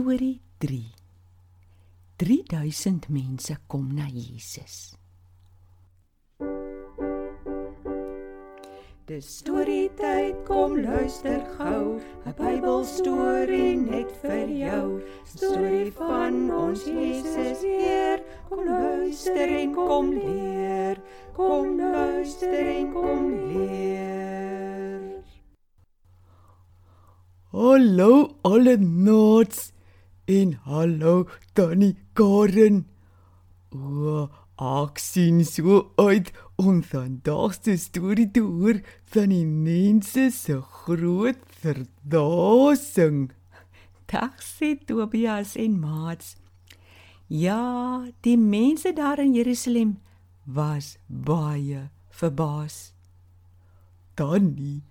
Storie 3 3000 mense kom na Jesus. Dis storie tyd, kom luister gou, 'n Bybelstorie net vir jou. Storie van ons Jesus Heer, kom luister en kom leer. Kom luister en kom leer. Hallo alle nots en hallo Tannie Karen. O, ek sien so uit om vandag se storie te hoor van die mense se groot verdasing. Dag sê Tobias en Mats. Ja, die mense daar in Jerusalem was baie verbaas. Tannie,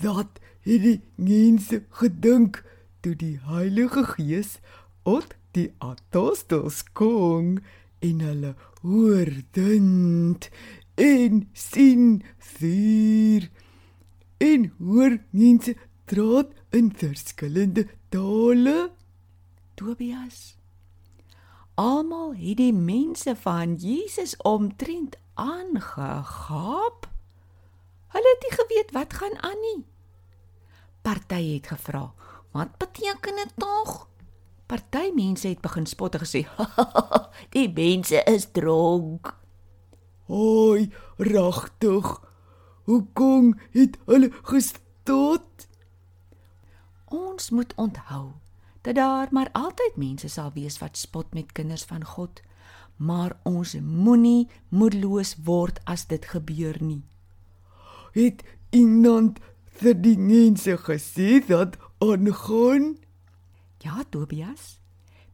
wat het die mense gedink toe die Heilige Gees op die apostels kom en hulle hoor dit en sien vuur en hoor mense praat in verskillende tale Tobias. Almal het die mense van Jesus omtrent aangegaap. Hulle het nie geweet wat gaan aan nie. Party het gevra, "Wat beteken dit tog?" Party mense het begin spot en gesê, "Die mense is dronk." Hoi, regtig. Hoekom het hulle gestot? Ons moet onthou dat daar maar altyd mense sal wees wat spot met kinders van God, maar ons moenie moedeloos word as dit gebeur nie. Het iemand vir die mense gesê dat aangaan? Ja, Tobias.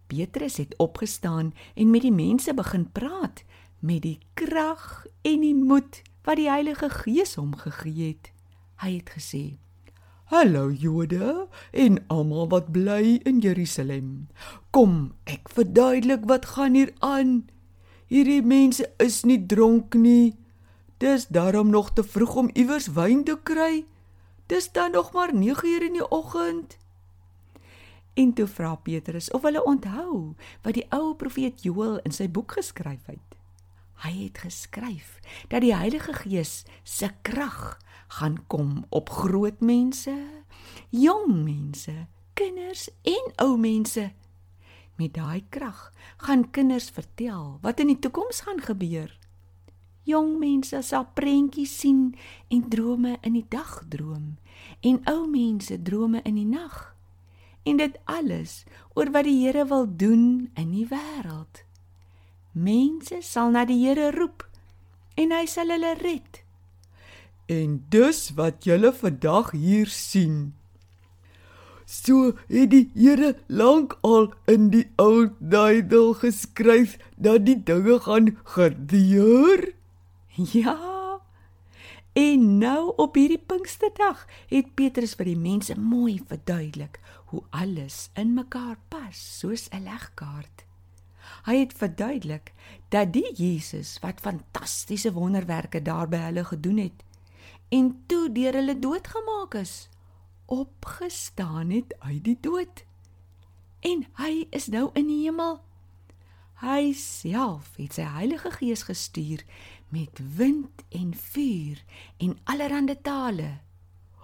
Petrus het opgestaan en met die mense begin praat met die krag en die moed wat die Heilige Gees hom gegee het. Hy het gesê: Hallo Jode en almal wat bly in Jerusalem. Kom, ek verduidelik wat gaan hier aan. Hierdie mense is nie dronk nie. Dis daarom nog te vroeg om iewers wyn te kry. Dis dan nog maar 9uur in die oggend. En toe vra Petrus of hulle onthou wat die ou profeet Joël in sy boek geskryf het. Hy het geskryf dat die Heilige Gees se krag gaan kom op groot mense, jong mense, kinders en ou mense. Met daai krag gaan kinders vertel wat in die toekoms gaan gebeur. Jong mense sal prentjies sien en drome in die dag droom en ou mense drome in die nag. En dit alles oor wat die Here wil doen in die wêreld. Mense sal na die Here roep en hy sal hulle red. En dus wat julle vandag hier sien. So het die Here lank al in die ou Bybel geskryf dat die dinge gaan gebeur. Ja. En nou op hierdie Pinksterdag het Petrus vir die mense mooi verduidelik hoe alles in mekaar pas soos 'n legkaart. Hy het verduidelik dat die Jesus wat fantastiese wonderwerke daar by hulle gedoen het en toe deur hulle doodgemaak is, opgestaan het uit die dood. En hy is nou in die hemel. Hy self het sy Heilige Gees gestuur met wind en vuur en allerlei tale.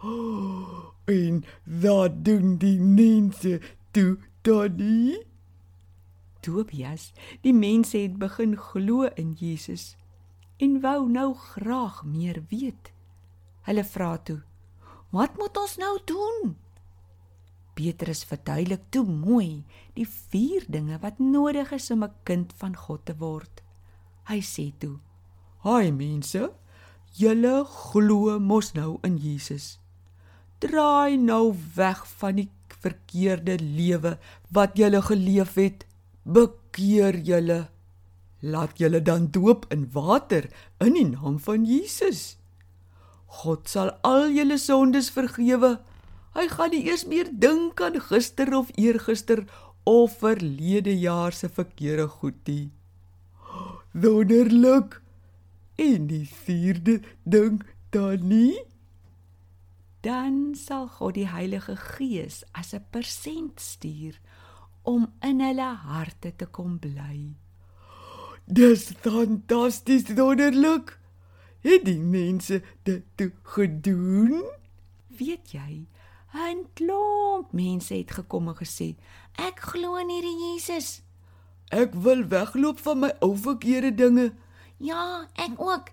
Oh, en wat doen die mense toe Tannie? Tobias, die mense het begin glo in Jesus en wou nou graag meer weet. Hulle vra toe: "Wat moet ons nou doen?" Petrus verduidelik toe mooi die vier dinge wat nodig is om 'n kind van God te word. Hy sê toe: "Haai mense, julle glo mos nou in Jesus. Draai nou weg van die verkeerde lewe wat julle geleef het. Bekeer julle. Laat julle dan doop in water in die naam van Jesus." God sal al julle sondes vergewe. Hy gaan nie eers meer dink aan gister of eergister of verlede jaar se verkeerde goed nie. Wonderlik. En die vierde ding dan nie? Dan sal God die Heilige Gees as 'n persent stuur om in hulle harte te kom bly. Dis fantasties wonderlik. Het die mense dit toe gedoen? Weet jy, 'n klomp mense het gekom en gesê, "Ek glo in hierdie Jesus." Ek wil wegloop van my ou verkeerde dinge. Ja, ek ook.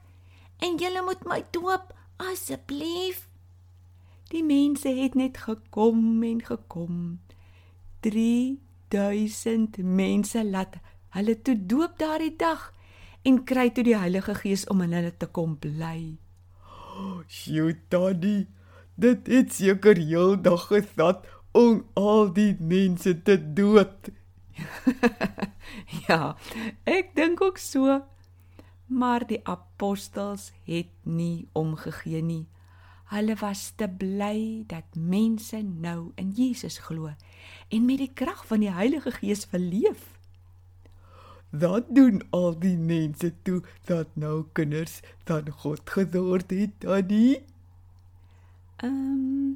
En julle moet my doop asseblief. Die mense het net gekom en gekom. 3000 mense laat hulle toe doop daardie dag en kry toe die Heilige Gees om in hulle te kom bly. Sjoe, Daddy, dit het seker heeldag gesat om al die mense te dood. ja, ek dink ook so. Maar die apostels het nie omgegee nie. Hulle was te bly dat mense nou in Jesus glo en met die krag van die Heilige Gees verleef. Wat doen al die mense toe dat nou kinders van God geword het, Daddy? Ehm um,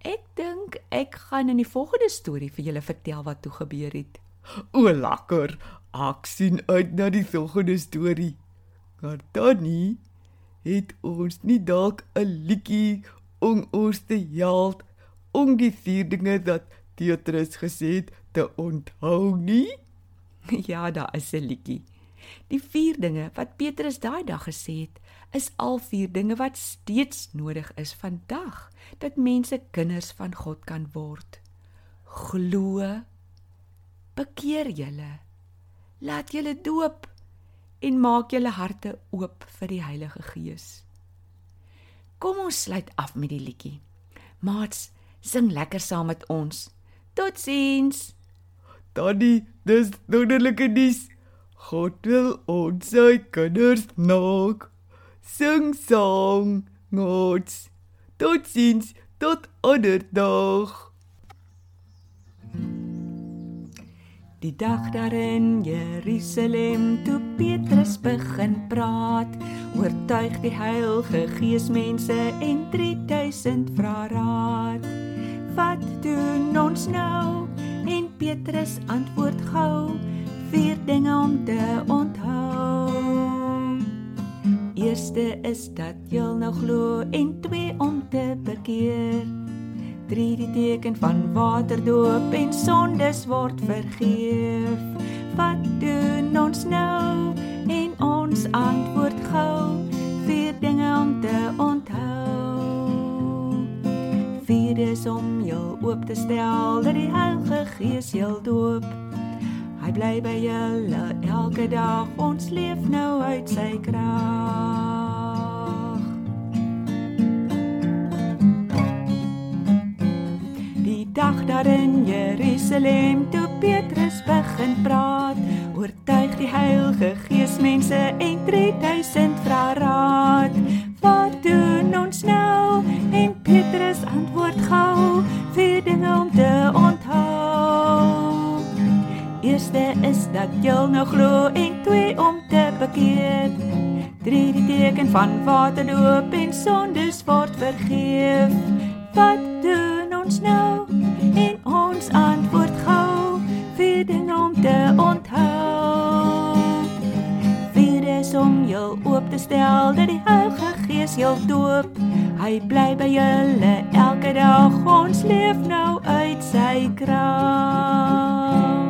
ek dink ek gaan in die volgende storie vir julle vertel wat toe gebeur het. O, lekker. Ek sien uit na die volgende storie. Maar Danny, het ons nie dalk 'n liedjie om ons te help om die vier dinge dat Petrus gesê het te onthou nie? Ja, daar is 'n liedjie. Die vier dinge wat Petrus daai dag gesê het, is al vier dinge wat steeds nodig is vandag dat mense kinders van God kan word. Glo, bekeer julle, laat julle doop en maak julle harte oop vir die Heilige Gees. Kom ons sluit af met die liedjie. Maats, sing lekker saam met ons. Totsiens. Daddy, dis wonderlike nuus. God wil ons sy kinders maak. Sing song, nots. Totsiens, tot ander dag. Die dag daar in Jerusalem toe Petrus begin praat, oortuig die Heilige Gees mense en 3000 vra raad. Wat doen ons nou? En Petrus antwoord gou, vier dinge om te onthou. Eerste is dat jy nou glo en twee om te bekeer. 3 die teken van waterdoop en sondes word vergeef. Wat doen ons nou? En ons antwoord gou, vier dinge om te onthou. Vier is om jou oop te stel dat die Heilige Gees jou doop. Hy bly by julle elke dag, ons leef nou uit sy krag. Daar in Jerusalem toe Petrus begin praat oortuig die heilige gees mense en 3000 vra raad. Wat doen ons nou? En Petrus antwoord gou vier dinge om te onthou. Eerste is dat jy nou glo en twee om te bekeer. Drie die teken van waterdoop en sondes word vergeef. Wat doen ons nou en ons antwoord gou vir dinge om te onthou. Vir is om jou oop te stel dat die Heilige Gees jou doop. Hy bly by julle elke dag. Ons leef nou uit sy krag.